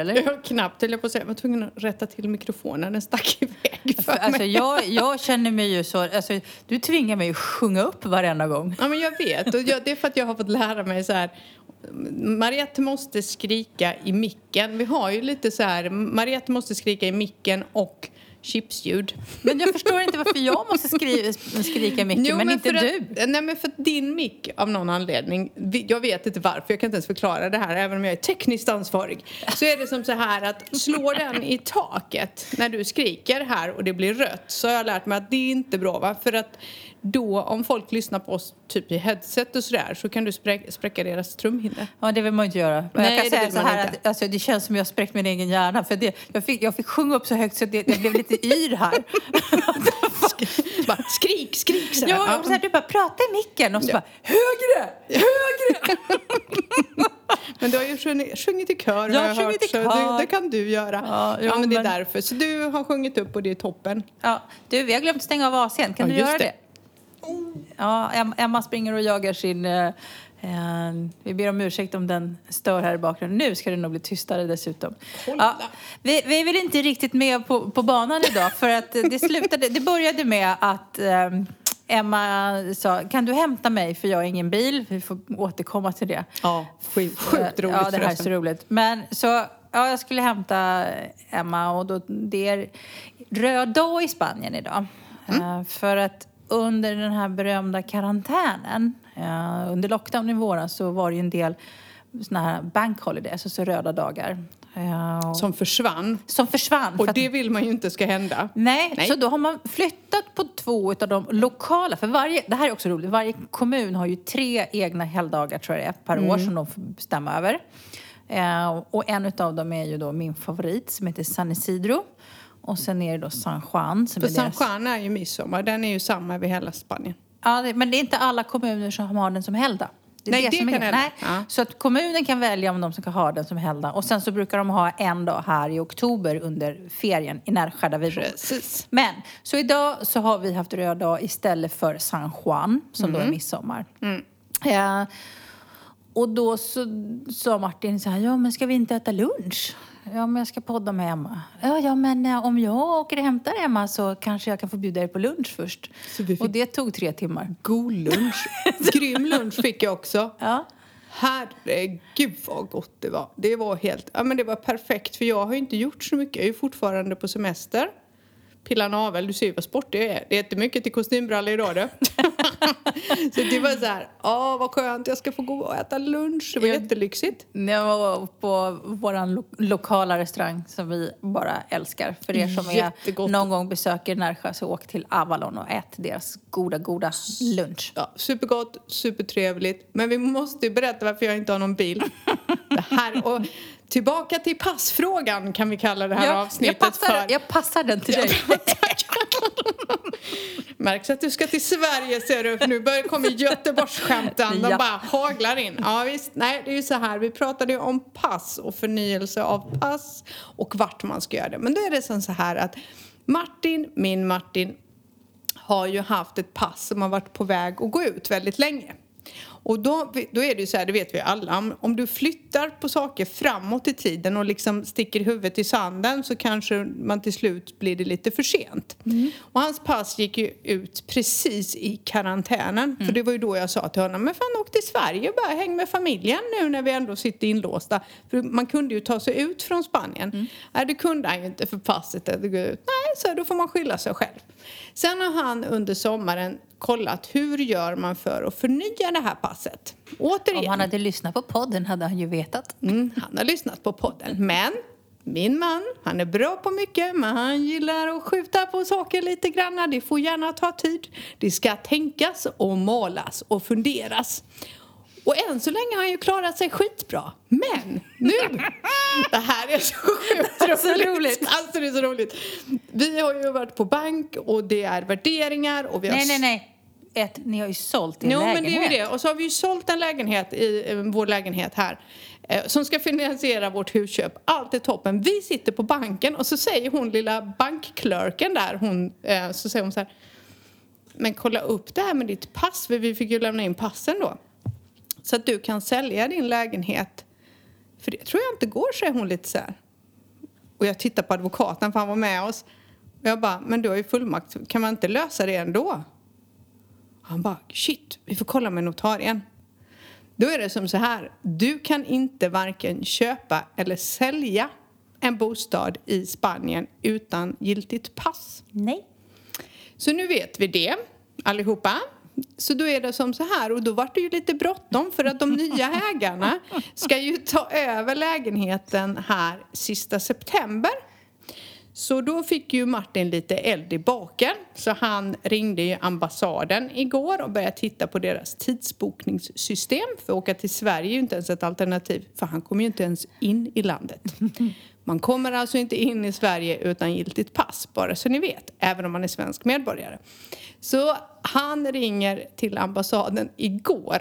eller? Jag knappt höll jag på att säga. Jag var tvungen att rätta till mikrofonen. Den stack iväg för Alltså, mig. jag, jag känner mig ju så... Alltså, du tvingar mig att sjunga upp varenda gång. Ja, men jag vet. Och jag, det är för att jag har fått lära mig så här. Mariette måste skrika i micken. Vi har ju lite så här. Mariette måste skrika i micken och chipsljud. Men jag förstår inte varför jag måste skri skrika mycket, Jo, men, inte för du. Att, nej, men för att din mick av någon anledning, jag vet inte varför, jag kan inte ens förklara det här även om jag är tekniskt ansvarig. Så är det som så här att slår den i taket när du skriker här och det blir rött så har jag lärt mig att det är inte bra va? För att då om folk lyssnar på oss typ i headset och sådär så kan du spräck, spräcka deras trumhinnor. Ja, det vill man inte göra. Men Nej, jag det kan säga så här inte. att alltså, det känns som jag spräckt min egen hjärna. För det, jag, fick, jag fick sjunga upp så högt så det, jag blev lite yr här. Bara skrik, skrik så här. Ja, och så här, du bara prata i micken och så Ja. bara högre, högre. Men du har ju sjungit, sjungit i kör Jag har har sjungit i så kör. Det, det kan du göra. Ja, jo, ja, men det är men- därför. Så du har sjungit upp och det är toppen. Ja, du, vi har glömt stänga av AC'n. Kan Ja, du göra det? det. Ja, Em- Emma springer och jagar sin... eh, eh, vi ber om ursäkt om den stör här i bakgrunden. Nu ska det nog bli tystare dessutom. Ja, vi, vi är väl inte riktigt med på, på banan idag för att det slutade... Det började med att eh, Emma sa, kan du hämta mig för jag har ingen bil. Vi får återkomma till det. Ja, sjukt, sjukt roligt Ja, det här är så roligt. Men så, ja, jag skulle hämta Emma och då, det är röd dag i Spanien idag. Mm. Eh, för att under den här berömda karantänen, eh, under lockdown i våras så var det ju en del såna här bank holidays, alltså röda dagar. eh, och- Som försvann. som försvann. för Och att- det vill man ju inte ska hända. Nej, Nej. så då har man flyttat på två av de lokala. För varje, det här är också roligt. Varje kommun har ju tre egna helgdagar tror jag det är, per Mm. år som de får bestämma över. Eh, och en av dem är ju då min favorit som heter San Isidro. Och sen är det då San Juan som För är San. Juan är ju midsommar. Den är ju samma över hela Spanien. Ja, det, men det är inte alla kommuner som har den som helgdag. är Nej, det är kan hända. Nej. Ja. Så att kommunen kan välja om de ska ha den som helgdag. Och sen så brukar de ha en dag här i oktober under ferien i Närsjö där vi bor. Precis. Men, så idag så har vi haft röd dag istället för San Juan, som då Mm. är midsommar. Eh, och då så sa Martin så här, ja men ska vi inte äta lunch? Ja men jag ska podda med Emma. Ja, ja men eh, om jag åker och hämtar Emma så kanske jag kan få bjuda er på lunch först. Och det tog tre timmar. God lunch. Grym lunch fick jag också. Ja. Herregud vad gott det var. Det var helt, ja men det var perfekt för jag har ju inte gjort så mycket. Jag är ju fortfarande på semester. Pilla navel, du ser ju vad sportig jag är. Det är jättemycket till kostymbrallor idag du. så det var så här, ja vad skönt jag ska få gå och äta lunch. Det var Ja. jättelyxigt. Jag var på vår lo- lokala restaurang som vi bara älskar. För er som är, någon gång besöker Närsjö så åk till Avalon och ät deras goda, goda lunch. Ja, supergott, supertrevligt. Men vi måste ju berätta varför jag inte har någon bil. Det här, och tillbaka till passfrågan kan vi kalla det här jag, avsnittet passar, för. jag passar den till dig. Märks att du ska till Sverige ser du, nu börjar kommer Göteborgsskämten. De Ja. bara haglar in. Ja visst, nej det är ju så här, vi pratade ju om pass och förnyelse av pass och vart man ska göra det. Men då är det som så här att Martin, min Martin, har ju haft ett pass som har varit på väg att gå ut väldigt länge. Och då, då är det ju så här, det vet vi alla, om- om du flyttar på saker framåt i tiden och liksom sticker huvudet i sanden så kanske man till slut blir det lite för sent. Och hans pass gick ju ut precis i karantänen. För det var ju då jag sa till honom, men fan åk till Sverige och bara häng med familjen nu när vi ändå sitter inlåsta. För man kunde ju ta sig ut från Spanien. Nej, det kunde han ju inte för passet hade gått ut. Nej, så då får man skylla sig själv. Sen har han under sommaren kollat hur gör man för att förnya det här passet. Återigen. Om han hade lyssnat på podden hade han ju vetat. Mm, han har lyssnat på podden. Men min man, han är bra på mycket men han gillar att skjuta på saker lite grann. Det får gärna ta tid. Det ska tänkas och målas och funderas. Och än så länge har han ju klarat sig skitbra. Men nu! Det här är så sjukt Så roligt. roligt. Alltså det är så roligt. Vi har ju varit på bank och det är värderingar och vi har Nej, nej, nej. Ett, ni har ju sålt Jo, lägenhet. men det är ju det. Och så har vi ju sålt en lägenhet i eh, vår lägenhet här eh, som ska finansiera vårt husköp. Allt är toppen. Vi sitter på banken och så säger hon lilla bankklörken där, hon, eh, så säger hon så här Men kolla upp det här med ditt pass, för vi fick ju lämna in passen då. Så att du kan sälja din lägenhet För det tror jag inte går, säger hon lite så här. Och jag tittar på advokaten för han var med oss. Och jag bara, men du har ju fullmakt, kan man inte lösa det ändå? Han bara, shit, vi får kolla med notarien. Då är det som så här, du kan inte varken köpa eller sälja en bostad i Spanien utan giltigt pass. Nej. Så nu vet vi det, allihopa. Så då är det som så här, och då vart det ju lite bråttom för att de nya ägarna ska ju ta över lägenheten här sista september. Så då fick ju Martin lite eld i baken. Så han ringde ju ambassaden igår och började titta på deras tidsbokningssystem. För att åka till Sverige är ju inte ens ett alternativ, för han kommer ju inte ens in i landet. Man kommer alltså inte in i Sverige utan giltigt pass, bara så ni vet, även om man är svensk medborgare. Så han ringer till ambassaden igår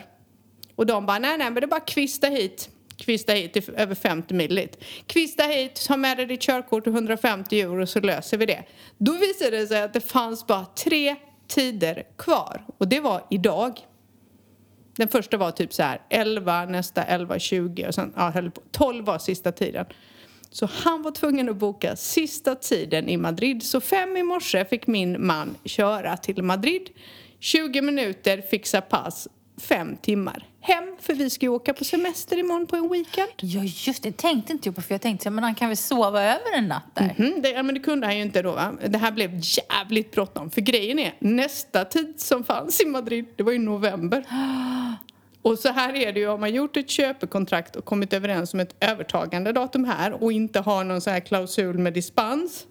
och de bara, nej, nej, men det är bara kvista hit kvista hit till över 50 mil dit. Kvista hit, ta med dig ditt körkort och 150 euro så löser vi det. Då visade det sig att det fanns bara tre tider kvar och det var idag. Den första var typ så här 11, nästa 11, 20 och sen ja, 12 var sista tiden. Så han var tvungen att boka sista tiden i Madrid. Så fem i morse fick min man köra till Madrid. 20 minuter, fixa pass, fem timmar hem för vi ska ju åka på semester imorgon på en weekend. Ja just det, tänkte inte jag på för jag tänkte men han kan väl sova över en natt där? Mm -hmm, det, ja, men det kunde han ju inte då va. Det här blev jävligt bråttom för grejen är nästa tid som fanns i Madrid, det var ju november. Och så här är det ju, har man gjort ett köpekontrakt och kommit överens om ett övertagande datum här och inte har någon så här klausul med dispens.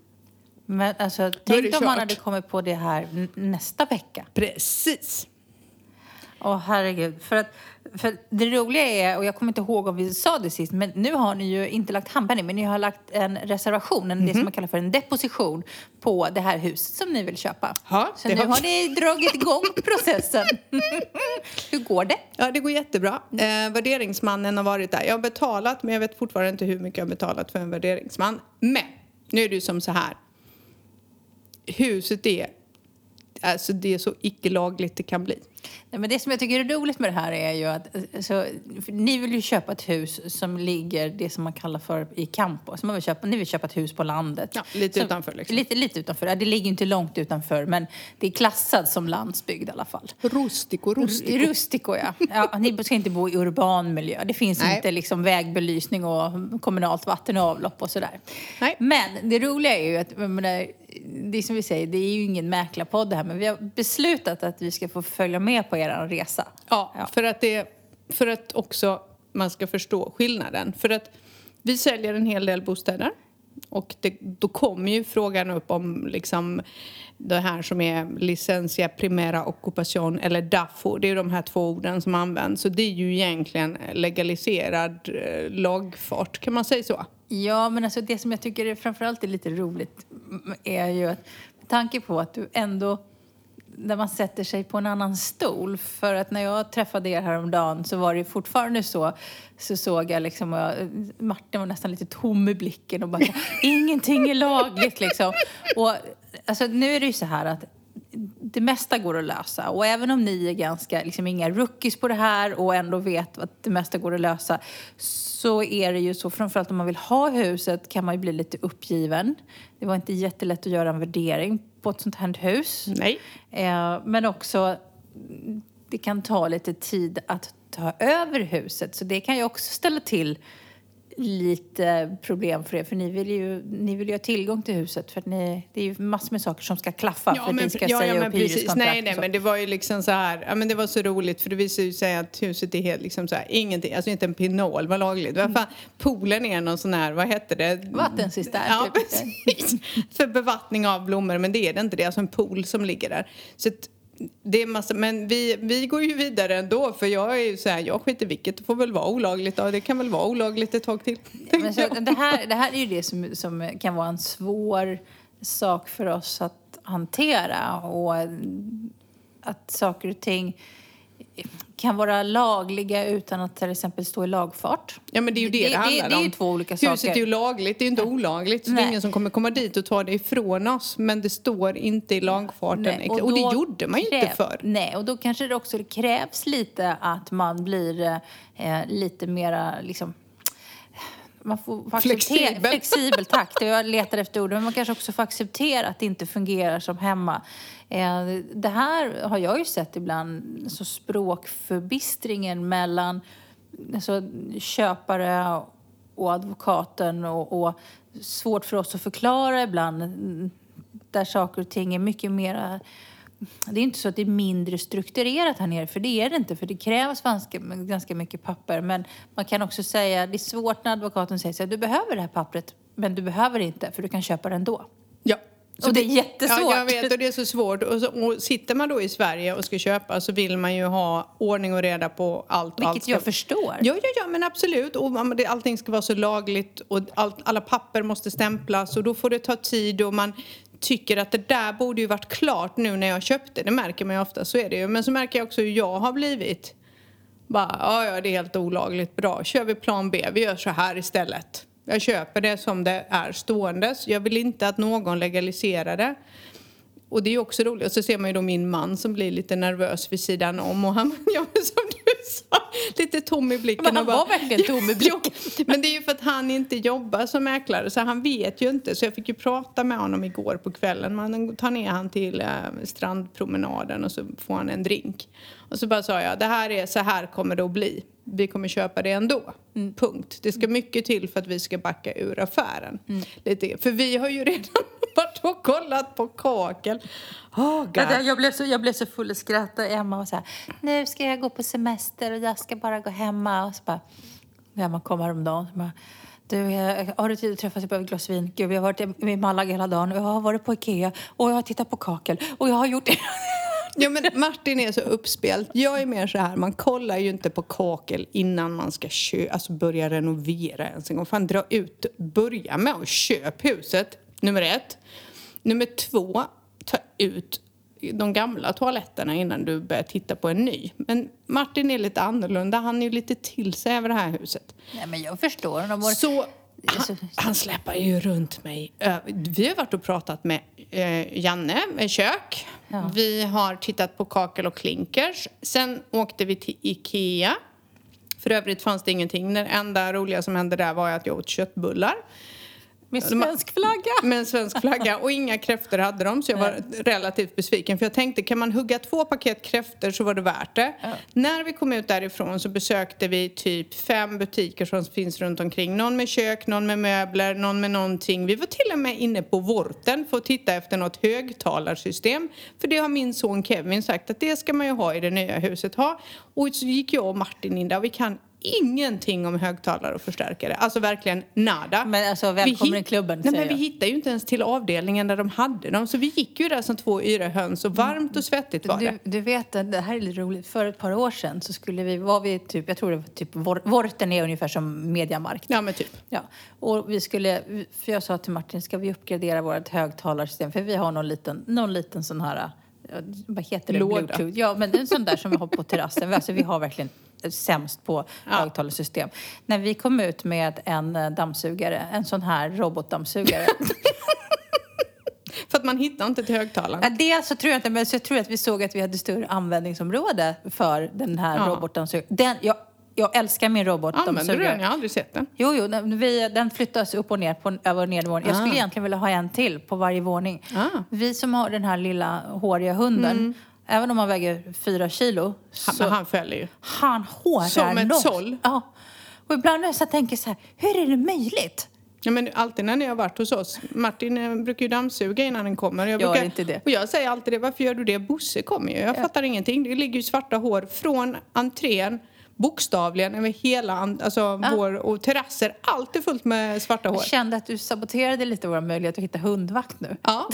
Men alltså, tänk om man hade kommit på det här nästa vecka. Precis. Åh oh, herregud. För, att, för det roliga är, och jag kommer inte ihåg om vi sa det sist, men nu har ni ju inte lagt handpenning, men ni har lagt en reservation, mm -hmm. det som mhm. man kallar för en deposition, på det här huset som ni vill köpa. Ha, Så nu har... har ni dragit igång processen. hur går det? Ja, det går jättebra. Eh, värderingsmannen har varit där. Jag har betalat, men jag vet fortfarande inte hur mycket jag har betalat för en värderingsman. Men, nu är det ju som så här. Huset är, alltså det är så icke-lagligt det kan bli. Nej, men det som jag tycker är roligt med det här är ju att alltså, ni vill ju köpa ett hus som ligger det som man kallar för i campo. Så man vill köpa, ni vill köpa ett hus på landet. Ja, lite så, utanför liksom. Lite, lite utanför. Ja, det ligger inte långt utanför men det är klassat som landsbygd i alla fall. Rustico, rustico. Rustico ja. ja. Ni ska inte bo i urban miljö. Det finns Nej. inte liksom vägbelysning och kommunalt vatten och avlopp och sådär. Nej. Men det roliga är ju att menar, det är som vi säger, det är ju ingen mäklarpodd det här men vi har beslutat att vi ska få följa med på er resa. Ja, ja. För, att det, för att också man ska förstå skillnaden. För att vi säljer en hel del bostäder. Och det, då kommer ju frågan upp om liksom det här som är licencia primera occupation eller DAFO. Det är de här två orden som används. Så det är ju egentligen legaliserad eh, lagfart, kan man säga så? Ja, men alltså det som jag tycker framförallt är lite roligt är ju att med tanke på att du ändå när man sätter sig på en annan stol. För att när jag träffade er häromdagen så var det fortfarande så, så såg jag liksom, jag, Martin var nästan lite tom i blicken och bara ingenting är lagligt liksom. Och alltså, nu är det ju så här att det mesta går att lösa. Och även om ni är ganska, liksom inga rookies på det här och ändå vet att det mesta går att lösa så är det ju så, framförallt om man vill ha huset kan man ju bli lite uppgiven. Det var inte jättelätt att göra en värdering på ett sånt här hus. Nej. Eh, men också, det kan ta lite tid att ta över huset. Så det kan ju också ställa till lite problem för er. För ni vill ju, ni vill ju ha tillgång till huset. För ni, det är ju massor med saker som ska klaffa ja, för att ni ska ja, säga ja, upp hyreskontrakt. Nej, nej, men det var ju liksom så här. Ja, men det var så roligt för det visade ju sig att huset är helt liksom så här. Ingenting, alltså inte en pinol var lagligt. Mm. Fan, poolen är någon sån här, vad hette det? Vattencistern. Ja, typ. precis. för bevattning av blommor. Men det är det inte. Det är alltså en pool som ligger där. Så att, det är massa, men vi, vi går ju vidare ändå för jag är ju så här, jag skiter vilket, det får väl vara olagligt då. Det kan väl vara olagligt ett tag till. Men så, det, här, det här är ju det som, som kan vara en svår sak för oss att hantera och att saker och ting kan vara lagliga utan att till exempel stå i lagfart. Ja men det är ju det det, det handlar om. Det är ju två olika saker. Huset är ju lagligt, det är ju inte olagligt. Så det är ingen som kommer komma dit och ta det ifrån oss. Men det står inte i lagfarten. Nej, och, och, det gjorde man ju inte för. Nej, och då kanske det också krävs lite att man blir eh, lite mera liksom man får acceptera, Flexibel. tack. Jag letar efter ord. Men man kanske också får acceptera att det inte fungerar som hemma. Eh, Det här har jag ju sett ibland, så språkförbistringen mellan alltså, köpare och advokaten och, och svårt för oss att förklara ibland mm, där saker och ting är mycket mera det är inte så att det är mindre strukturerat här nere, för det är det inte. För det krävs ganska, ganska mycket papper. Men man kan också säga, det är svårt när advokaten säger så här, du behöver det här pappret, men du behöver det inte, för du kan köpa det ändå. Ja. Och det är jättesvårt. Ja, jag vet och det är så svårt. Och, så, och sitter man då i Sverige och ska köpa så vill man ju ha ordning och reda på allt. Vilket allt ska... jag förstår. Ja, ja, ja, men absolut. Och allting ska vara så lagligt och allt, alla papper måste stämplas och då får det ta tid och man tycker att det där borde ju varit klart nu när jag köpte. Det märker man ju ofta, så är det ju. Men så märker jag också hur jag har blivit. Bara, ja, ja, det är helt olagligt. Bra, kör vi plan B. Vi gör så här istället. Jag köper det som det är ståendes. Jag vill inte att någon legaliserar det. Och det är ju också roligt. Och så ser man ju då min man som blir lite nervös vid sidan om. Och han, ja, som du sa, lite tom i blicken. Men han bara, var verkligen tom i blicken. Men det är ju för att han inte jobbar som mäklare så han vet ju inte. Så jag fick ju prata med honom igår på kvällen. Man tar ner han till eh, strandpromenaden och så får han en drink. Och så bara sa jag, det här är, så här kommer det att bli. Vi kommer köpa det ändå. Mm. Punkt. Det ska mycket till för att vi ska backa ur affären. Lite, för vi har ju redan varit och kollat på kakel. Oh, God. Jag, blev så, jag blev så full i skratt och Emma var så här, nu ska jag gå på semester och jag ska bara gå hemma. Och så bara, Emma kom häromdagen och bara, du, eh, har du tid att träffas? Behöver ett glas vin. Gud, jag har varit i Malaga hela dagen och jag har varit på Ikea och jag har tittat på kakel och jag har gjort det. Ja, men Martin är så uppspelt. Jag är mer så här, man kollar ju inte på kakel innan man ska kö alltså börja renovera ens en gång. Fan, dra ut, börja med att köp huset, nummer ett. Nummer två, ta ut de gamla toaletterna innan du börjar titta på en ny. Men Martin är lite annorlunda, han är ju lite till sig över det här huset. Nej, men jag förstår. Var, Så han, han släpar ju runt mig. Vi har varit och pratat med eh, Janne med kök. Ja. Vi har tittat på kakel och klinkers. Sen åkte vi till Ikea. För övrigt fanns det ingenting. Det enda roliga som hände där var att jag åt köttbullar. Med svensk flagga. Med en svensk flagga och inga kräftor hade de så jag var relativt besviken för jag tänkte kan man hugga två paket kräftor så var det värt det. När vi kom ut därifrån så besökte vi typ fem butiker som finns runt omkring. Någon med kök, någon med möbler, någon med någonting. Vi var till och med inne på Vorten för att titta efter något högtalarsystem. För det har min son Kevin sagt att det ska man ju ha i det nya huset ha. Och så gick jag och Martin in där och vi kan ingenting om högtalare och förstärkare. Alltså verkligen nada. Men alltså, Vi välkommen i klubben, Nej, men vi hittade ju inte ens till avdelningen där de hade dem. Så vi gick ju där som två yra höns och varmt och svettigt var det. Du, du vet, det här är lite roligt. För ett par år sedan så skulle vi, var vi typ, jag tror det var typ, Vor- Vorten är ungefär som Mediamarkt. Ja men typ. Ja, och vi skulle, för jag sa till Martin, ska vi uppgradera vårt högtalarsystem? För vi har någon liten, någon liten sån här, vad heter det? Låda. Bluetooth. Ja, men det är en sån där som vi har på terrassen. Alltså vi har verkligen sämst på Ja. högtalarsystem. När vi kom ut med en eh, dammsugare, en sån här robotdammsugare. För att man hittar inte till högtalaren. Ja, det så tror jag inte, men så jag tror att vi såg att vi hade större användningsområde för den här Ja. robotdammsugaren. Den, jag, jag älskar min Använder du den? Jag har aldrig sett den. Jo, jo, den, vi, den flyttas upp och ner på över och nedervåning. Jag skulle Ah. egentligen vilja ha en till på varje våning. Ah. Vi som har den här lilla håriga hunden, även om han väger fyra kilo, Han, så han fäller ju. han hårar Som ett såll. Ja. Och ibland när jag tänker så här, hur är det möjligt? Ja, men alltid när ni har varit hos oss. Martin eh, brukar ju dammsuga innan den kommer. Jag Gör brukar, inte det. Och jag säger alltid det. Varför gör du det? Bosse kommer ju. Jag fattar ingenting. Det ligger ju svarta hår från entrén bokstavligen över hela alltså vår, och terrasser. Allt är fullt med svarta hår. Jag kände att du saboterade lite vår möjlighet att hitta hundvakt nu. Ja.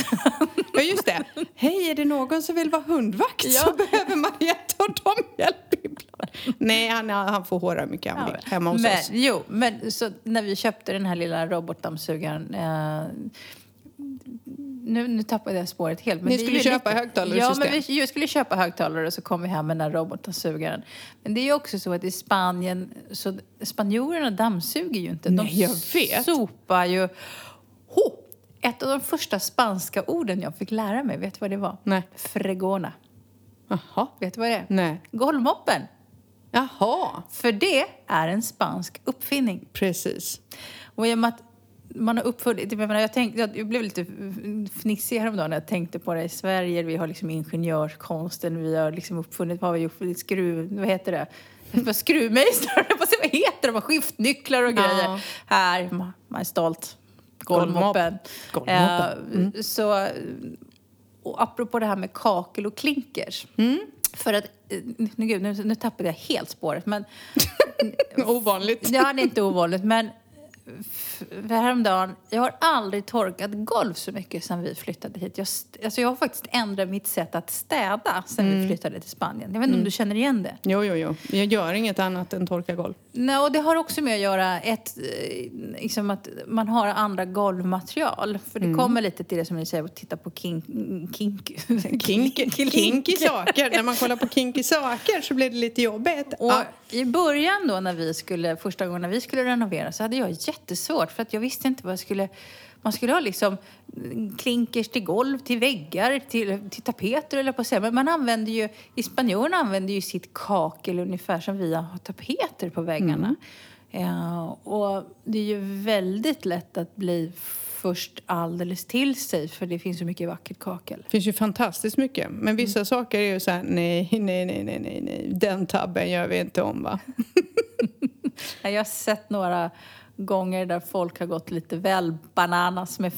ja, just det. Hej, är det någon som vill vara hundvakt så Ja. behöver Marietta och dem hjälp ibland. Nej, han, han får håra mycket han vill hemma hos men, oss. Jo, men så när vi köpte den här lilla robotdammsugaren eh, nu, nu tappade jag spåret helt. Men Ni skulle köpa högtalarsystem. Ja, men vi skulle köpa högtalare och så kom vi hem med den här robotdammsugaren. Men det är ju också så att i Spanien, så spanjorerna dammsuger ju inte. De Nej, jag vet. sopar ju. Ho! Ett av de första spanska orden jag fick lära mig, vet du vad det var? Nej. Fregona. Jaha. Vet du vad det är? Nej. Golvmoppen. Jaha. För det är en spansk uppfinning. Precis. Och i och med att man har uppfunnit, jag, menar, jag, tänkte, jag blev lite fnissig häromdagen när jag tänkte på det. I Sverige vi har liksom ingenjörskonsten, vi har liksom uppfunnit, vad har vi gjort? Skruv, vad heter det? Skruvmejslar, vad heter de? Skiftnycklar och grejer. Ja. Här, man är stolt. Golvmoppen. Golvmoppen. Eh, Så, och apropå det här med kakel och klinkers. För att, eh, nu, gud, nu, nu tappade jag helt spåret. Men, Ovanligt. Ja, det är inte ovanligt. Men för häromdagen, jag har aldrig torkat golv så mycket sedan vi flyttade hit. Jag, alltså jag har faktiskt ändrat mitt sätt att städa sedan vi flyttade till Spanien. Jag vet inte om du känner igen det? Jo, jo, jo. Jag gör inget annat än torka golv. Nej, och det har också med att göra ett, eh, liksom att man har andra golvmaterial. För det kommer lite till det som ni säger, att titta på kink... kink Kinky, kinky saker. När man kollar på kinky saker så blir det lite jobbigt. Och Ja. i början då när vi skulle, första gången när vi skulle renovera så hade jag jättesvårt för att jag visste inte vad jag skulle man skulle ha liksom klinkers till golv, till väggar, till, till tapeter eller på att säga. Men man använder ju, i spanjorerna använder ju sitt kakel ungefär som vi har tapeter på väggarna. Ja, och det är ju väldigt lätt att bli först alldeles till sig för det finns så mycket vackert kakel. Det finns ju fantastiskt mycket. Men vissa saker är ju så här, nej, nej, nej, nej, nej. Den tabben gör vi inte om va? Ja, Jag har sett några gånger där folk har gått lite väl bananas med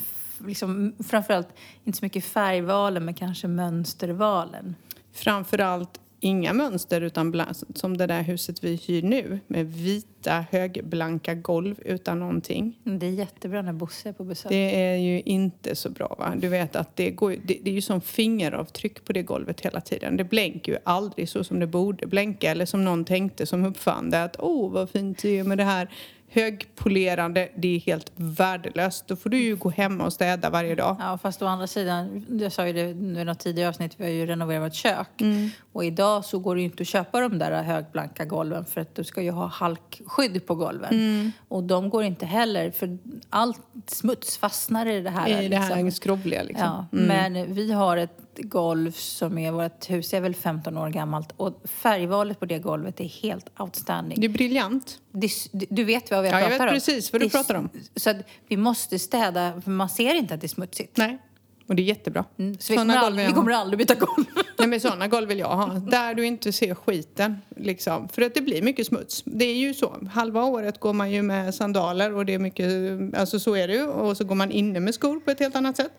liksom, framförallt inte så mycket färgvalen men kanske mönstervalen. Framförallt inga mönster utan bland, som det där huset vi hyr nu med vit vita högblanka golv utan någonting. Det är jättebra när Bosse är på besök. Det är ju inte så bra va? Du vet att det, går, det, det är ju som fingeravtryck på det golvet hela tiden. Det blänker ju aldrig så som det borde blänka eller som någon tänkte som uppfann det att åh vad fint det är med det här högpolerande. Det är helt värdelöst. Då får du ju gå hemma och städa varje dag. Ja, fast å andra sidan, jag sa ju det i något tidigare avsnitt, vi har ju renoverat vårt kök. Mm. Och idag så går det ju inte att köpa de där högblanka golven för att du ska ju ha halkskydd på golven. Mm. Och de går inte heller, för allt smuts fastnar i det här. I det här liksom. skrovliga liksom. Ja, men vi har ett golv som är, vårt hus är väl 15 år gammalt och färgvalet på det golvet är helt outstanding. Det är briljant. Det, du vet vad jag Ja, jag pratar vet om? precis vad du Det- pratar om. Så vi måste städa, för man ser inte att det är smutsigt. Nej, och det är jättebra. Mm, Så vi kommer, golv aldrig, vi kommer aldrig byta golv. Nej, men sådana golv vill jag ha. Där du inte ser skiten. Liksom. För att det blir mycket smuts. Det är ju så. Halva året går man ju med sandaler och det är mycket, alltså så är det ju. Och så går man inne med skor på ett helt annat sätt.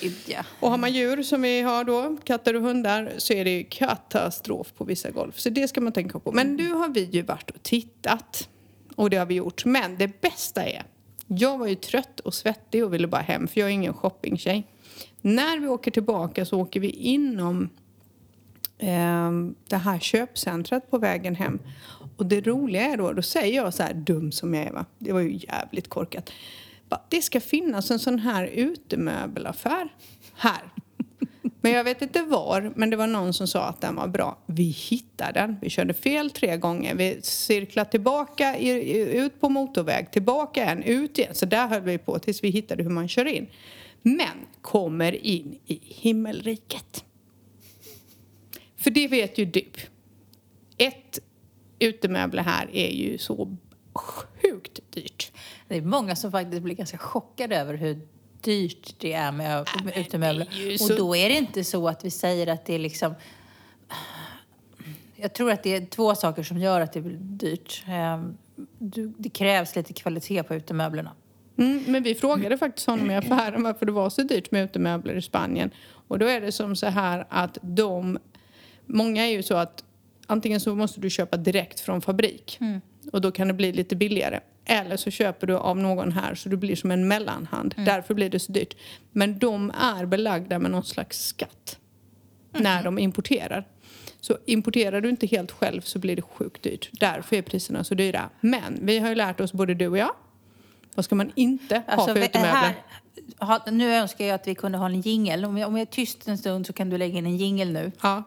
Gud, ja. Och har man djur som vi har då, katter och hundar, så är det ju katastrof på vissa golv. Så det ska man tänka på. Men nu har vi ju varit och tittat. Och det har vi gjort. Men det bästa är, jag var ju trött och svettig och ville bara hem för jag är ingen shoppingtjej. När vi åker tillbaka så åker vi inom eh, det här köpcentret på vägen hem. Och det roliga är då, då säger jag så här dum som jag är va, det var ju jävligt korkat. Det ska finnas en sån här utemöbelaffär här. Men jag vet inte var, men det var någon som sa att den var bra. Vi hittade den. Vi körde fel tre gånger. Vi cirklade tillbaka ut på motorväg, tillbaka en, ut igen. Så där höll vi på tills vi hittade hur man kör in. Men kommer in i himmelriket. För det vet ju du. Ett utemöbler här är ju så sjukt dyrt. Det är många som faktiskt blir ganska chockade över hur dyrt det är med, utemöbler. Och då är det inte så att vi säger att det är liksom... Jag tror att det är två saker som gör att det blir dyrt. Ehm, Det krävs lite kvalitet på utemöblerna. Mm, men vi frågade faktiskt honom i affären varför det var så dyrt med utemöbler i Spanien. Och då är det som så här att de... Många är ju så att antingen så måste du köpa direkt från fabrik och då kan det bli lite billigare. Eller så köper du av någon här så du blir som en mellanhand. Därför blir det så dyrt. Men de är belagda med någon slags skatt när de importerar. Så importerar du inte helt själv så blir det sjukt dyrt. Därför är priserna så dyra. Men vi har ju lärt oss, både du och jag, vad ska man inte ha Alltså, för vi- utemöbler? här, ha, nu önskar jag att vi kunde ha en jingel. Om jag, är tyst en stund så kan du lägga in en jingel nu. Ja,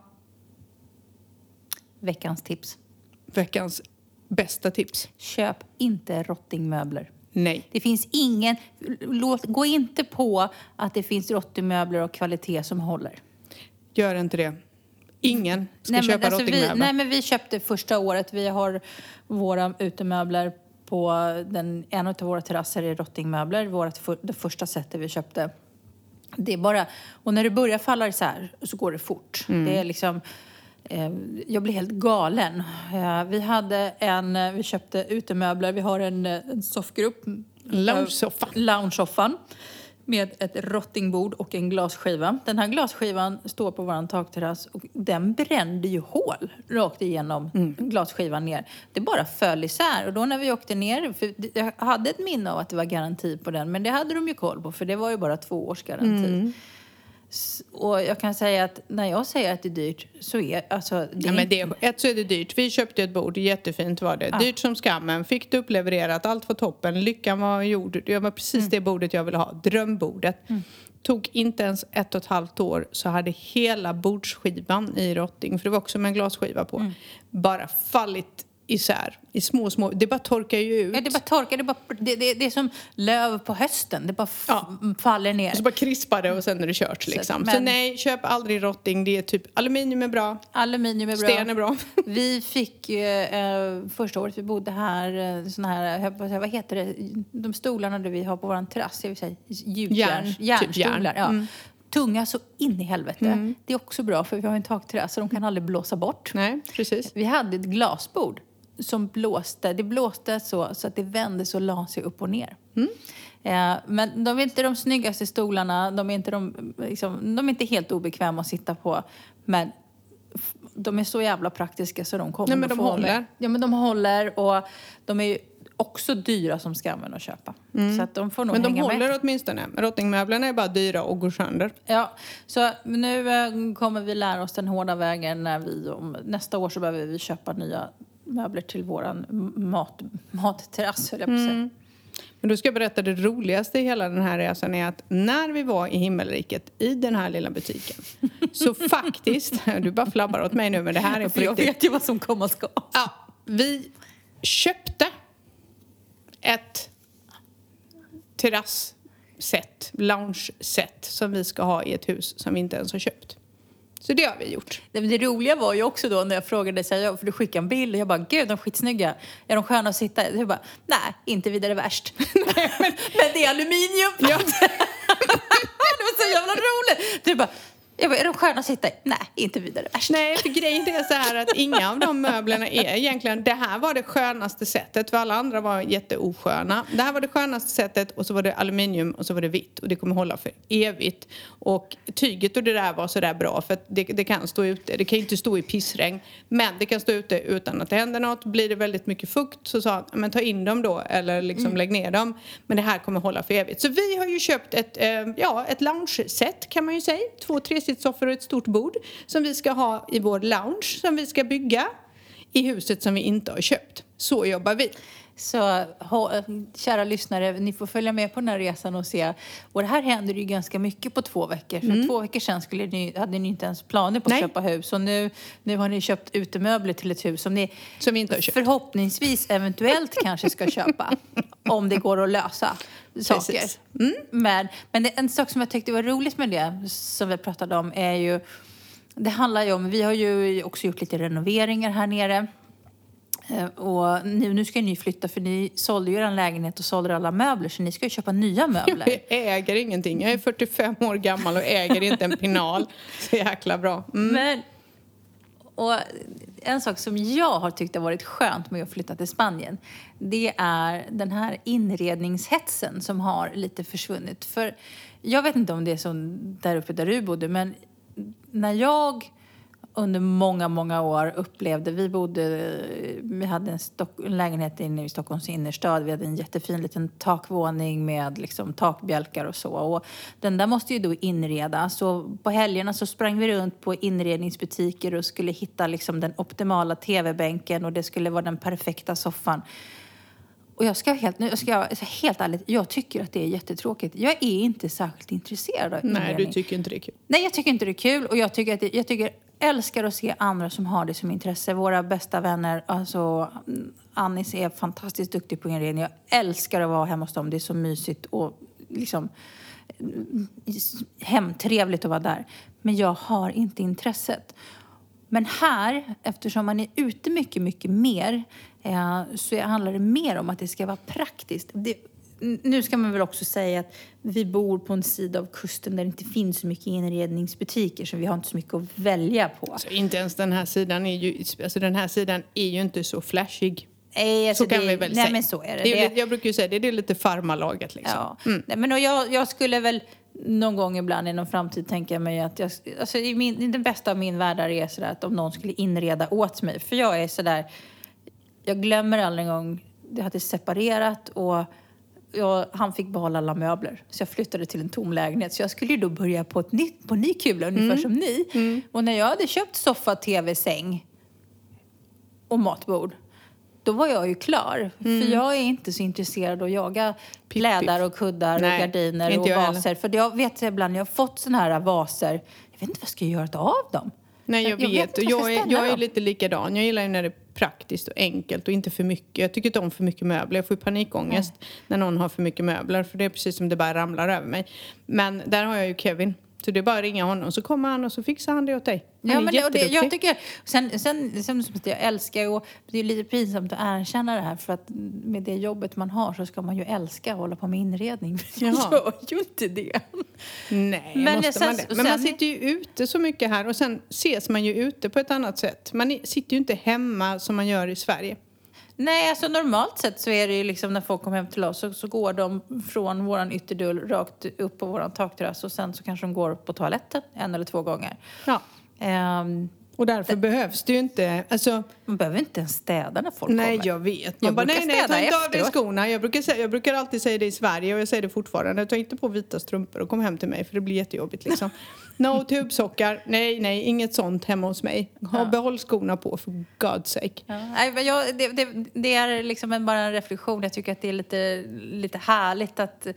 Veckans tips. veckans bästa tips. Köp inte rottingmöbler. Nej. Det finns ingen... Låt, gå inte på att det finns rottingmöbler och kvalitet som håller. Gör inte det. Ingen ska Nej, köpa alltså vi, rottingmöbler. nej, men vi köpte första året. Vi har våra utemöbler på den, en av våra terrasser i Rottingmöbler, vårt för, det första sättet vi köpte. Det är bara, och när det börjar falla isär så går det fort. Det är liksom, eh, jag blir helt galen. Eh, vi hade en, eh, vi köpte utemöbler, vi har en, eh, en soffgrupp. Loungesoffa. Eh, Loungesoffan med ett rottingbord och en glasskiva. Den här glasskivan står på vår takterrass och den brände ju hål rakt igenom glasskivan ner. Det bara föll isär och då när vi åkte ner, för jag hade ett minne av att det var garanti på den men det hade de ju koll på för det var ju bara två års garanti. S- Och jag kan säga att när jag säger att det är dyrt så är alltså... Det Ja, är men det, ett så är det dyrt. Vi köpte ett bord, jättefint var det. Dyrt som skammen. Fick det upplevererat, allt var toppen. Lyckan var gjord. Det var precis Mm. det bordet jag ville ha. Drömbordet. Tog inte ens ett och ett halvt år så hade hela bordsskivan i rotting, för det var också med en glasskiva på, Mm. bara fallit isär i små, små... Det bara torkar ju ut. Ja, det bara torkar, det, bara, det, det, det är som löv på hösten. Det bara Ja. faller ner. Och så bara krispar det och sen är det kört liksom. Så, men- nej, köp aldrig rotting. Det är typ aluminium är bra, Aluminium är bra. sten är bra. Vi fick ju, eh, första året vi bodde här, eh, såna här, säga, vad heter det, de stolarna där vi har på vår terrass, jag vill säga gjutjärn, Järn, typ järn. Ja. Tunga så in i helvete. Det är också bra för vi har en takterrass så de kan aldrig blåsa bort. nej, precis. Vi hade ett glasbord som blåste. Det blåste så, så att det vände så la sig upp och ner. Eh, men de är inte de snyggaste stolarna. De är inte, de, liksom, de är inte helt obekväma att sitta på. Men de är så jävla praktiska så de kommer Nej, men de få håller. Ja, men de håller och de är ju också dyra som skammen att köpa. Så att de får nog Men de hänga håller med. åtminstone. Rottingmöblerna är bara dyra och går sönder. Ja, så nu eh, kommer vi lära oss den hårda vägen när vi om nästa år så behöver vi köpa nya möbler till våran m- mat, matterrass höll jag på att säga. Men då ska jag berätta det roligaste i hela den här resan är att när vi var i himmelriket i den här lilla butiken så faktiskt, du bara flabbar åt mig nu men det här är på För jag riktigt. vet ju vad som komma ska. Ja, vi köpte ett terrassset, lounge-set som vi ska ha i ett hus som vi inte ens har köpt. Så det har vi gjort. Det, men det roliga var ju också då när jag frågade, så här, för du skickade en bild och jag bara, gud de är skitsnygga. Är de sköna att sitta i? Jag bara, nej, inte vidare värst. men det är aluminium. Ja. det var så jävla roligt. Du bara, jag bara, är de sköna att sitta i? Nej, inte vidare värst. Nej, för grejen är så här att inga av de möblerna är egentligen... Det här var det skönaste sättet, för alla andra var jätteosköna. Det här var det skönaste sättet och så var det aluminium och så var det vitt och det kommer hålla för evigt. Och tyget och det där var så där bra för det, det kan stå ute. Det kan inte stå i pissregn, men det kan stå ute utan att det händer något. Blir det väldigt mycket fukt så sa han, men ta in dem då eller liksom lägg ner dem. Men det här kommer hålla för evigt. Så vi har ju köpt ett, eh, ja, ett lounge-set kan man ju säga. Två tresitssoffor och ett stort bord som vi ska ha i vår lounge som vi ska bygga i huset som vi inte har köpt. Så jobbar vi. Så kära lyssnare, ni får följa med på den här resan och se. Och det här händer ju ganska mycket på två veckor. För två veckor sedan skulle ni, hade ni inte ens planer på att Nej. köpa hus. Och nu, nu har ni köpt utemöbler till ett hus som ni Som inte har köpt. förhoppningsvis eventuellt kanske ska köpa. om det går att lösa saker. Precis. Men, men det, en sak som jag tyckte var roligt med det, som vi pratade om, är ju... Det handlar ju om, vi har ju också gjort lite renoveringar här nere. Eh, Och nu, nu ska ni flytta för ni sålde ju er lägenhet och sålde alla möbler så ni ska ju köpa nya möbler. Jag äger ingenting. Jag är 45 år gammal och äger inte en pinal. Så jäkla bra. Mm. Men, och en sak som jag har tyckt har varit skönt med att flytta till Spanien det är den här inredningshetsen som har lite försvunnit. För jag vet inte om det är så där uppe där du bodde men när jag under många, många år upplevde, vi bodde, vi hade en, stock, en lägenhet inne i Stockholms innerstad, vi hade en jättefin liten takvåning med liksom takbjälkar och så. Och den där måste ju då inredas och på helgerna så sprang vi runt på inredningsbutiker och skulle hitta liksom den optimala tv-bänken och det skulle vara den perfekta soffan. Och jag ska helt, nu ska jag, helt ärligt, jag tycker att det är jättetråkigt. Jag är inte särskilt intresserad av Nej, inredning. du tycker inte det är kul. Nej, jag tycker inte det är kul och jag tycker att det, jag tycker, älskar att se andra som har det som intresse. Våra bästa vänner, alltså Annis är fantastiskt duktig på inredning. Jag älskar att vara hemma hos dem. Det är så mysigt och liksom hemtrevligt att vara där. Men jag har inte intresset. Men här, eftersom man är ute mycket, mycket mer, eh, så handlar det mer om att det ska vara praktiskt. Det, nu ska man väl också säga att vi bor på en sida av kusten där det inte finns så mycket inredningsbutiker så vi har inte så mycket att välja på. Alltså, inte ens den här sidan är ju, alltså den här sidan är ju inte så flashig. Nej, alltså så kan det, vi väl nej, säga. men så är det. det är, jag brukar ju säga det, det är lite farmarlaget liksom. Ja. Nej, men och jag, jag skulle väl någon gång ibland i någon framtid tänka mig att jag, alltså i, min, i den bästa av min världar är sådär att om någon skulle inreda åt mig. För jag är sådär, jag glömmer aldrig en gång, det hade separerat och jag, han fick behålla alla möbler. Så jag flyttade till en tom lägenhet. Så jag skulle ju då börja på, ett nytt, på ny kula, ungefär som ni. Och när jag hade köpt soffa, tv, säng och matbord då var jag ju klar. Mm. För jag är inte så intresserad av att jaga plädar och kuddar Nej, och gardiner och vaser. För jag vet ibland, jag har fått såna här vaser. Jag vet inte vad jag ska göra av dem. Nej, jag, Jag vet vet. jag jag, är, jag är lite likadan. Jag gillar ju när det praktiskt och enkelt och inte för mycket. Jag tycker inte om för mycket möbler. Jag får ju panikångest när någon har för mycket möbler för det är precis som det bara ramlar över mig. Men där har jag ju Kevin. Så det är bara att ringa honom så kommer han och så fixar han det åt dig. Han Ja, är men det, och det, jag tycker, sen, sen, sen, jag älskar och det är lite pinsamt att erkänna det här för att med det jobbet man har så ska man ju älska att hålla på med inredning. Men jag gör ju inte det. Nej, Men måste sen- man det? Men man sitter ju ute så mycket här och sen ses man ju ute på ett annat sätt. Man sitter ju inte hemma som man gör i Sverige. Nej, alltså normalt sett så är det ju liksom när folk kommer hem till oss så, så går de från våran ytterdörr rakt upp på våran takterrass och sen så kanske de går på toaletten en eller två gånger. Ja. Ehm, Och därför behövs det ju inte... Alltså, man behöver inte ens städa när folk Nej, kommer. jag vet. Jag Man bara, brukar nej, nej, ta städa inte av dig skorna. Jag brukar, säga, jag brukar alltid säga det i Sverige och jag säger det fortfarande. Ta inte på vita strumpor och kom hem till mig för det blir jättejobbigt liksom. No tubsockar. Nej, nej, inget sånt hemma hos mig. Ha, Behåll skorna på för God's sake. Ja, nej, men jag, det, det, det är liksom en, bara en reflektion. Jag tycker att det är lite, lite härligt att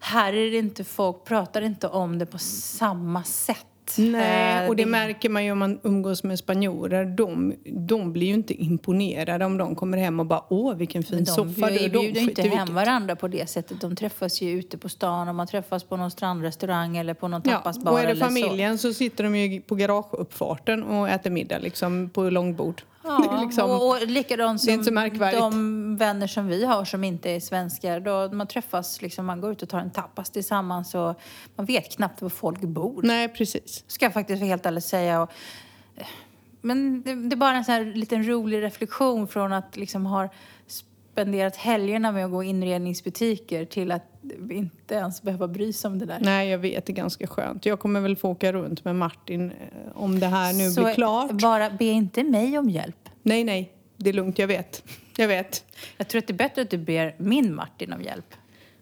här är det inte folk pratar inte om det på samma sätt. Nej, Eh, och det märker man ju om man umgås med spanjorer. De, de blir ju inte imponerade om de kommer hem och bara åh vilken fin Men soffa. de du- bjuder ju inte hem vilket. varandra på det sättet. De träffas ju ute på stan och man träffas på någon strandrestaurang eller på någon Ja, tapasbar och är det eller så. familjen så. sitter de ju på garageuppfarten och äter middag liksom på långbord. Ja, liksom- och, och likadant som de vänner som vi har som inte är svenskar. Då man träffas, liksom, man går ut och tar en tapas tillsammans och man vet knappt var folk bor. Nej, precis. Ska jag faktiskt vara helt ärlig säga. Och, eh, men det, det är bara en sån här liten rolig reflektion från att liksom ha spenderat helgerna med att gå inredningsbutiker till att inte ens behöva bry sig om det där. Nej, jag vet. Det är ganska skönt. Jag kommer väl få åka runt med Martin eh, om det här nu Så blir klart. bara be inte mig om hjälp. Nej, nej. Det är lugnt. Jag vet. Jag vet. Jag tror att det är bättre att du ber min Martin om hjälp.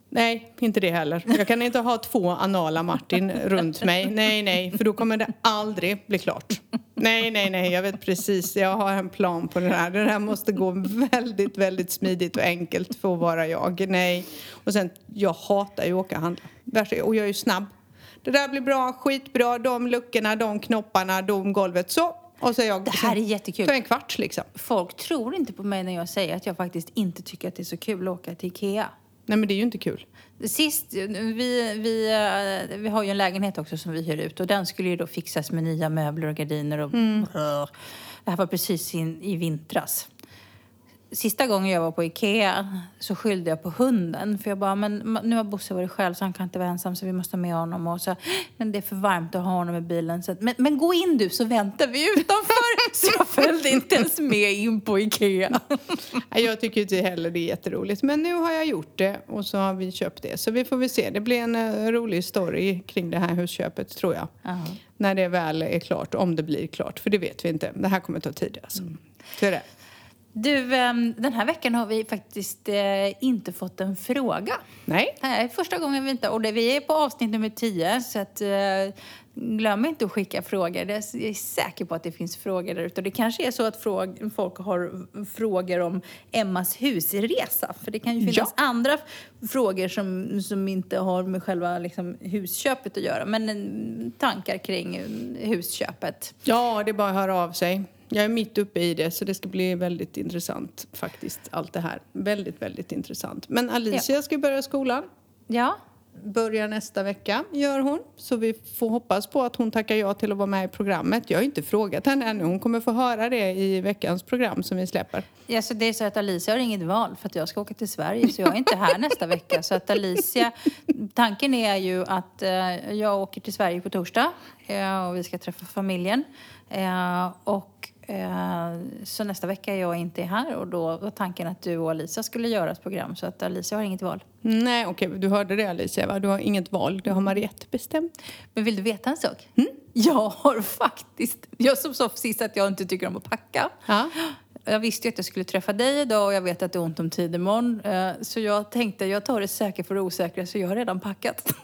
Nej, inte det heller. Jag kan inte ha två anala Martin runt mig. Nej, nej, för då kommer det aldrig bli klart. Nej, nej, nej, jag vet precis. Jag har en plan på det här. Det här måste gå väldigt, väldigt smidigt och enkelt för att vara jag. Nej. Och sen, jag hatar ju att åka och handla. Och jag är ju snabb. Det där blir bra, skitbra. De luckorna, de knopparna, de golvet. Så. Och så jag... Det här är jättekul. För en kvart liksom. Folk tror inte på mig när jag säger att jag faktiskt inte tycker att det är så kul att åka till Ikea. Nej, men det är ju inte kul. Sist, vi, vi, eh, vi har ju en lägenhet också som vi hyr ut och den skulle ju då fixas med nya möbler och gardiner och Det här var precis in, i vintras. Sista gången jag var på Ikea så skyllde jag på hunden. För jag bara, men nu har Bosse varit själv så han kan inte vara ensam så vi måste ha med honom. Och så, men det är för varmt att ha honom i bilen. Så, men, men gå in du så väntar vi utanför. så jag följde inte ens med in på Ikea. Jag tycker inte heller det är jätteroligt. Men nu har jag gjort det och så har vi köpt det. Så vi får väl se. Det blir en eh, rolig story kring det här husköpet tror jag. Ja. När det väl är klart, om det blir klart. För det vet vi inte. Det här kommer ta tid alltså. Så är det. Du, ehm, den här veckan har vi faktiskt eh, inte fått en fråga. Nej, Nej, första gången vi inte... Och det, vi är på avsnitt nummer 10, så att, eh, glöm inte att skicka frågor. Det är, jag är säker på att det finns frågor där ute. Det kanske är så att folk har frågor om Emmas husresa. För det kan ju finnas andra f- frågor som, som inte har med själva liksom, husköpet att göra. Men eh, tankar kring husköpet. ja det är bara att höra av sig. Jag är mitt uppe i det så det ska bli väldigt intressant faktiskt allt det här. Väldigt, väldigt intressant. Men Alicia ska börja skolan. Ja, börjar nästa vecka, gör hon. Så vi får hoppas på att hon tackar ja till att vara med i programmet. Jag har inte frågat henne ännu. Hon kommer få höra det i veckans program som vi släpper. Ja, så det är så att Alicia har inget val för att jag ska åka till Sverige så jag är inte här nästa vecka. Så att Alicia, tanken är ju att eh, jag åker till Sverige på torsdag eh, och vi ska träffa familjen. Eh, och så nästa vecka är jag inte här och då var tanken att du och Alicia skulle göra ett program så att Alicia har inget val. Nej, okej, du hörde det Alicia, va? Du har inget val. Det har Mariette bestämt. Men vill du veta en sak? Jag har faktiskt, jag som sa sist att jag inte tycker om att packa. Ja. Jag visste ju att jag skulle träffa dig idag och jag vet att det är ont om tid imorgon. Eh, Så jag tänkte, jag tar det säkra för det osäkra så jag har redan packat.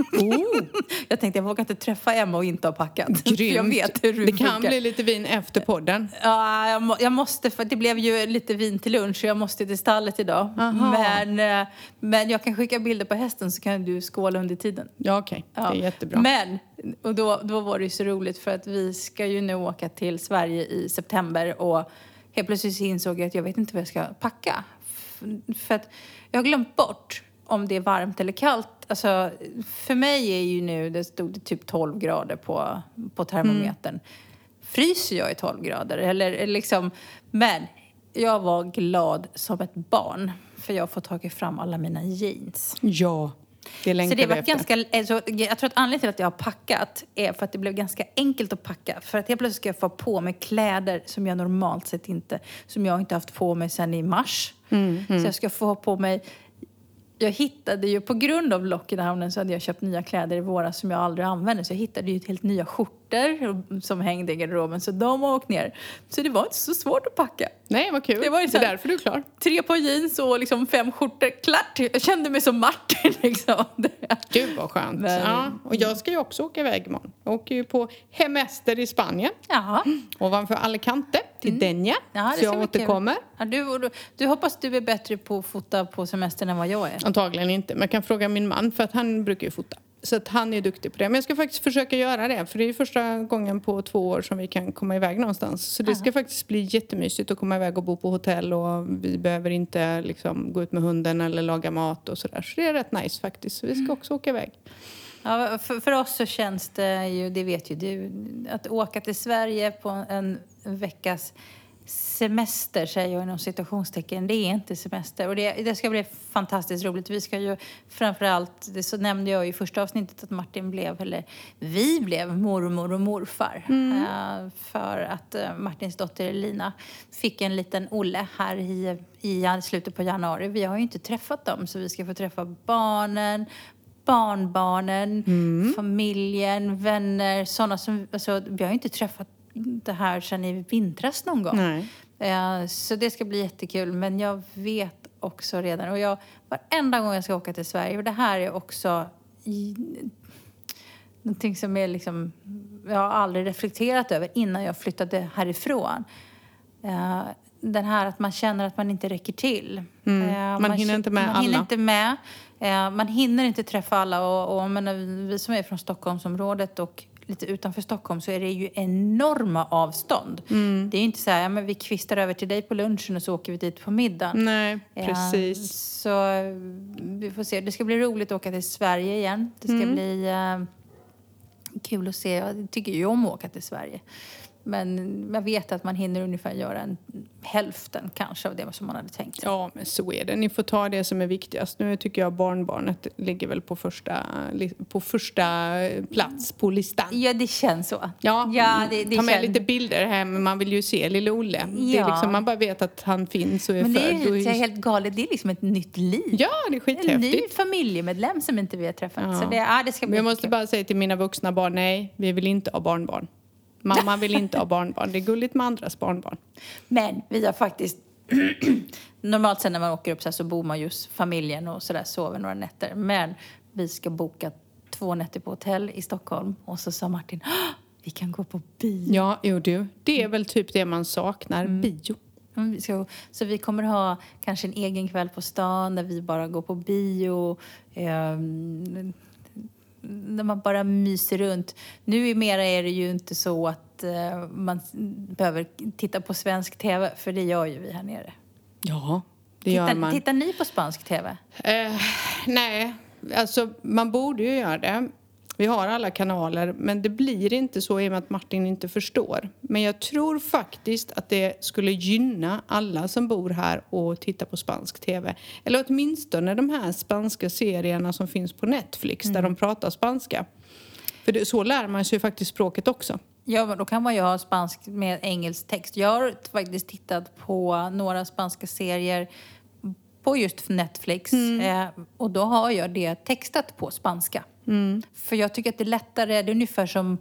jag tänkte, jag vågar inte träffa Emma och inte ha packat. För Jag vet hur du Det kan bli lite vin efter podden. Ja, jag, må, jag måste, för det blev ju lite vin till lunch så jag måste till stallet idag. Aha. Men, eh, men jag kan skicka bilder på hästen så kan du skåla under tiden. Ja, okej. Det är jättebra. Men, och då, då var det ju så roligt för att vi ska ju nu åka till Sverige i september och helt plötsligt så insåg jag att jag vet inte vad jag ska packa. För att jag har glömt bort om det är varmt eller kallt. Alltså, för mig är ju nu, det stod det typ 12 grader på, på termometern. Fryser jag i 12 grader? Eller liksom, men jag var glad som ett barn för jag får tagit fram alla mina jeans. Ja, det Så det var ganska, alltså, jag tror att anledningen till att jag har packat är för att det blev ganska enkelt att packa. För att helt plötsligt ska jag få på mig kläder som jag normalt sett inte, som jag inte haft på mig sedan i mars. Mm, Så jag ska få på mig jag hittade ju, på grund av lockdownen så hade jag köpt nya kläder i våras som jag aldrig använde. Så jag hittade ju helt nya skjortor som hängde i garderoben. Så de har åkt ner. Så det var inte så svårt att packa. Nej, vad kul. Det var ju det är därför du är klar. Tre par jeans och liksom fem skjortor. Klart! Jag kände mig som Martin liksom. Gud vad skönt. Men- Ja, och jag ska ju också åka iväg imorgon. Jag åker ju på hemester i Spanien. Ja. Ovanför Alicante, till Denja. Mm. Ja, det så jag återkommer. Ja, du, du, du hoppas du är bättre på att fota på semestern än vad jag är. Antagligen inte, men jag kan fråga min man för att han brukar ju fota. Så att han är duktig på det. Men jag ska faktiskt försöka göra det. För det är första gången på två år som vi kan komma iväg någonstans. Så det ska faktiskt bli jättemysigt att komma iväg och bo på hotell. Och vi behöver inte liksom gå ut med hunden eller laga mat och sådär. Så det är rätt nice faktiskt. Så vi Mm. ska också åka iväg. Ja, för, för oss så känns det ju, det vet ju du, att åka till Sverige på en veckas semester, säger jag inom citationstecken, det är inte semester. Och det, det ska bli fantastiskt roligt. Vi ska ju framförallt, det så nämnde jag i första avsnittet att Martin blev, eller vi blev mormor och morfar. Eh, för att eh, Martins dotter Lina fick en liten Olle här i, i slutet på januari. Vi har ju inte träffat dem så vi ska få träffa barnen, barnbarnen, familjen, vänner, sådana som... Alltså, vi har ju inte träffat det här sedan i vintras någon gång. Nej. Eh, så det ska bli jättekul. Men jag vet också redan, och jag, varenda gång jag ska åka till Sverige, och det här är också i, någonting som är liksom, jag har aldrig reflekterat över innan jag flyttade härifrån. Eh, den här att man känner att man inte räcker till. Eh, Mm. Man hinner inte med man hinner alla. inte med. Man hinner inte träffa alla. Och, och menar, vi som är från Stockholmsområdet och lite utanför Stockholm så är det ju enorma avstånd. Mm. Det är ju inte så här, ja, men vi kvistar över till dig på lunchen och så åker vi dit på middagen. Nej, precis. Så eh, vi får se. Det ska bli roligt att åka till Sverige igen. Det ska Mm. bli eh, kul att se. Jag tycker ju om att åka till Sverige. Men jag vet att man hinner ungefär göra en hälften kanske av det som man hade tänkt. Ja, men så är det. Ni får ta det som är viktigast. Nu tycker jag barnbarnet ligger väl på första, på första plats på listan. Ja, det känns så. Ja, ja det, det ta med känns- lite bilder hem. Man vill ju se lille Olle. Det är Ja. liksom, man bara vet att han finns och är Men det är född. det är helt galet. Det är liksom ett nytt liv. Ja, det är en ny skithäftigt. familjemedlem som inte vi har träffat. Ja. Så det, ja, det ska Men bli jag måste jättekul. bara säga till mina vuxna barn, nej, vi vill inte ha barnbarn. Mamma vill inte ha barnbarn. Det är gulligt med andras barnbarn. Men vi har faktiskt... Normalt sen när man åker upp så, här så bor man just familjen och så där, sover några nätter. Men vi ska boka två nätter på hotell i Stockholm. Och så sa Martin, "Ah, vi kan gå på bio. Ja, jo du. Det är väl typ det man saknar, bio. Mm, vi ska- Så vi kommer ha kanske en egen kväll på stan där vi bara går på bio. ehm, Där man bara myser runt. Nu mera är det ju inte så att eh, man behöver titta på svensk tv, för det gör ju vi här nere. Ja, det gör Tittar, man. tittar ni på spansk tv? Eh, nej, alltså man borde ju göra det. Vi har alla kanaler, men det blir inte så i och med att Martin inte förstår. Men jag tror faktiskt att det skulle gynna alla som bor här och tittar på spansk tv. Eller åtminstone de här spanska serierna som finns på Netflix där de pratar spanska. För det, så lär man sig ju faktiskt språket också. Ja, men då kan man ju ha spansk med engelsk text. Jag har faktiskt tittat på några spanska serier på just Netflix eh, och då har jag det textat på spanska. För jag tycker att det är lättare, det är ungefär som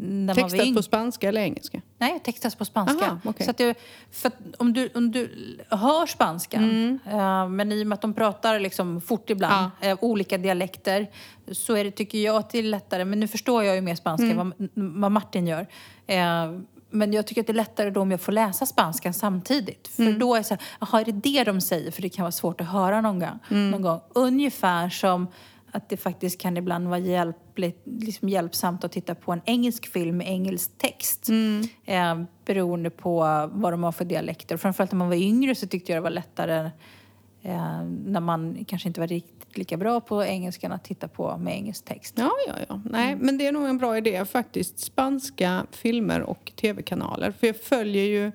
när man var Textat på spanska eller engelska? Nej, textas på spanska. Aha, okej. så att det, för att om, du, om du hör spanskan, Mm. eh, men i och med att de pratar liksom fort ibland, eh, olika dialekter, så är det, tycker jag att det är lättare. Men nu förstår jag ju mer spanska Mm. än vad, vad Martin gör. Eh, men jag tycker att det är lättare då om jag får läsa spanskan samtidigt. För Mm. då är det så här, jaha, är det det de säger? För det kan vara svårt att höra någon gång. Mm. Någon gång. Ungefär som att det faktiskt kan ibland vara hjälpligt, liksom hjälpsamt att titta på en engelsk film med engelsk text. Eh, beroende på vad de har för dialekter. Framförallt när man var yngre så tyckte jag det var lättare eh, när man kanske inte var riktigt lika bra på engelskan att titta på med engelsk text. Ja, ja, ja. Nej, men det är nog en bra idé faktiskt. Spanska filmer och tv-kanaler. För jag följer ju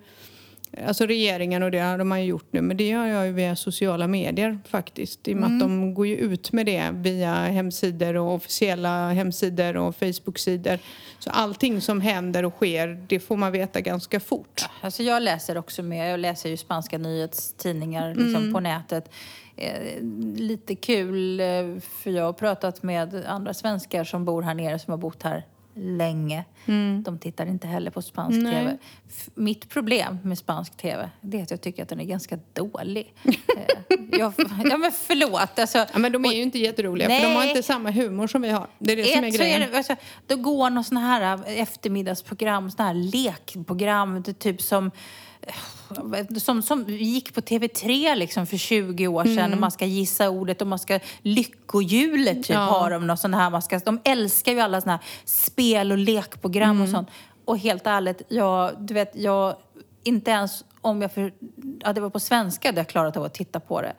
Alltså regeringen och det har de man ju gjort nu, men det gör jag ju via sociala medier faktiskt. I och med att de går ju ut med det via hemsidor och officiella hemsidor och Facebook-sidor. Så allting som händer och sker, det får man veta ganska fort. Alltså jag läser också med, jag läser ju spanska nyhetstidningar liksom, på nätet. Eh, lite kul, eh, för jag har pratat med andra svenskar som bor här nere som har bott här länge. De tittar inte heller på spansk Nej. tv. F- mitt problem med spansk tv det är att jag tycker att den är ganska dålig. Eh, jag, ja men förlåt. Alltså, Ja, men de är ju inte jätteroliga, för de har Nej. inte samma humor som vi har. Det är det som är Ett så är grejen. det, alltså, då går någon sån här äh, eftermiddagsprogram, sån här lekprogram, typ som äh, som, som gick på TV3 liksom för 20 år sedan Mm. och man ska gissa ordet och man ska lyckohjulet typ Ja. har de något sån här, man ska, de älskar ju alla såna här spel och lekprogram Mm. och sånt. Och helt ärligt, jag, du vet, jag, inte ens om jag, för, ja, det var på svenska hade jag klarat av att titta på det.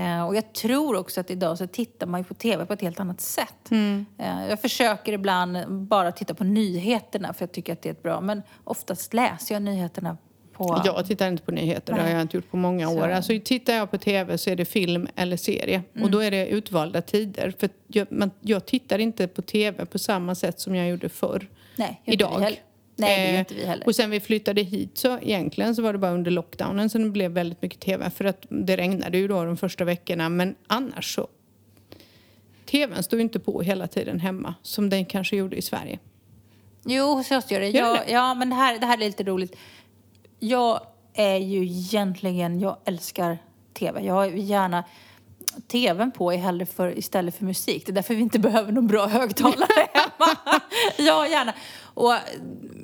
Eh, och jag tror också att idag så tittar man ju på TV på ett helt annat sätt. Eh, jag försöker ibland bara titta på nyheterna för jag tycker att det är bra. Men oftast läser jag nyheterna på... Jag tittar inte på nyheter, det har Nej. jag inte gjort på många Så. år. Alltså, tittar jag på TV så är det film eller serie. Mm. Och då är det utvalda tider. För jag, man, jag tittar inte på TV på samma sätt som jag gjorde förr. Nej, Idag. Nej, det gör Eh, inte vi heller. Och sen vi flyttade hit så egentligen så var det bara under lockdownen som det blev väldigt mycket TV. För att det regnade ju då de första veckorna. Men annars så... TVn står ju inte på hela tiden hemma som den kanske gjorde i Sverige. Jo, så gör det. Jag, det? ja, men det här, det här är lite roligt. Jag är ju egentligen, jag älskar TV. Jag vill gärna TVn på hellre för, istället för musik. Det är därför vi inte behöver någon bra högtalare hemma. ja, gärna. Och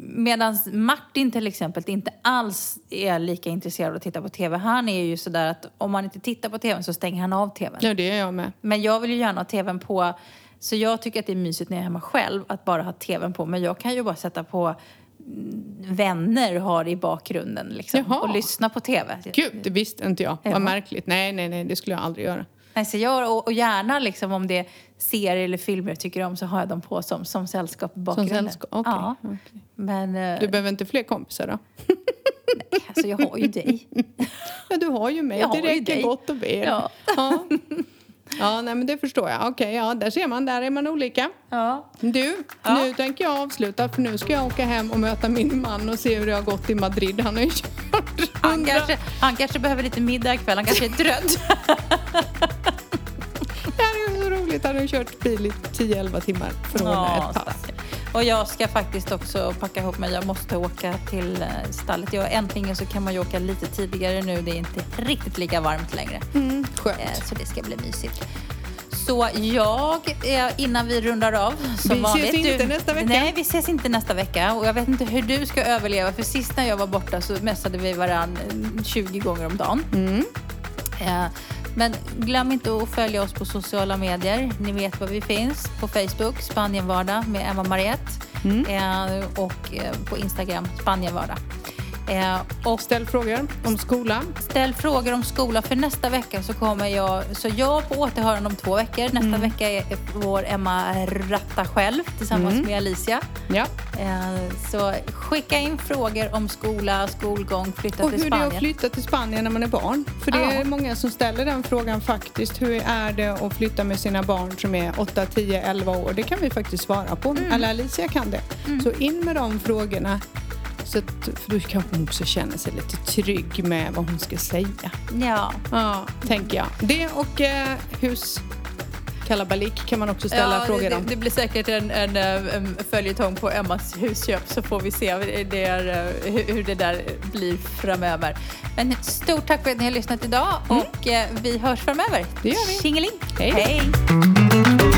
medan Martin till exempel inte alls är lika intresserad av att titta på TV. Han är ju sådär att om man inte tittar på TVn så stänger han av TVn. Ja, det är jag med. Men jag vill ju gärna ha tvn på. Så jag tycker att det är mysigt när jag är hemma själv att bara ha tvn på. Men jag kan ju bara sätta på vänner och ha det i bakgrunden liksom, Jaha. och lyssna på tv. Gud, det visste inte jag. Ja. Vad märkligt. Nej, nej, nej, det skulle jag aldrig göra. Nej, så jag, och, och gärna liksom, om det är serier eller filmer jag tycker om så har jag dem på som, som sällskap i bakgrunden. sällskap, okej, Ja. okej. Men eh, Du behöver inte fler kompisar då? alltså, jag har ju dig. Ja, du har ju mig. Jag har det räcker dig. gott och väl. Ja. Ja. ja, nej men det förstår jag. Okej, ja, där ser man. Där är man olika. Ja. Du, Ja. nu tänker jag avsluta för nu ska jag åka hem och möta min man och se hur det har gått i Madrid. Han har ju kört Han, kanske, han kanske behöver lite middag ikväll. Han kanske är trött. roligt. Han har kört bil i 10-11 timmar från Ja, ett pass. Och jag ska faktiskt också packa ihop mig. Jag måste åka till eh, stallet. Jag, äntligen så kan man ju åka lite tidigare nu. Det är inte riktigt lika varmt längre. Mm, skönt. Eh, Så det ska bli mysigt. Så jag, eh, innan vi rundar av som Vi ses vanligt. inte nästa vecka. Nej, vi ses inte nästa vecka. Och jag vet inte hur du ska överleva. För sist när jag var borta så messade vi varann eh, 20 gånger om dagen. Mm. Eh, Men glöm inte att följa oss på sociala medier. Ni vet var vi finns. På Facebook, Spanienvardag med Emma Mariette. Mm. Eh, Och eh, på Instagram, Spanienvardag. Eh, och Ställ frågor om skolan. ställ frågor om skola för nästa vecka så kommer jag, så jag på återhörande om två veckor. Nästa Mm. vecka är vår Emma Ratta själv tillsammans Mm. med Alicia. Ja. Eh, så skicka in frågor om skola, skolgång, flytta Och till hur det är Spanien. att flytta till Spanien när man är barn. För det Ja. är många som ställer den frågan faktiskt. Hur är det att flytta med sina barn som är 8, 10, 11 år? Det kan vi faktiskt svara på. Mm. Eller Alicia kan det. Så in med de frågorna. Så att, för då kanske hon också känner sig lite trygg med vad hon ska säga. Ja. Ja, tänker jag. Det och eh, hus kalabalik kan man också ställa ja, frågor det, om. det blir säkert en, en, eh, en följetong på Emmas husköp så får vi se det är, eh, hur- det där blir framöver. Men stort tack för att ni har lyssnat idag och eh, vi hörs framöver. Mm. Det gör vi. Tjingeling! Hej. Hej.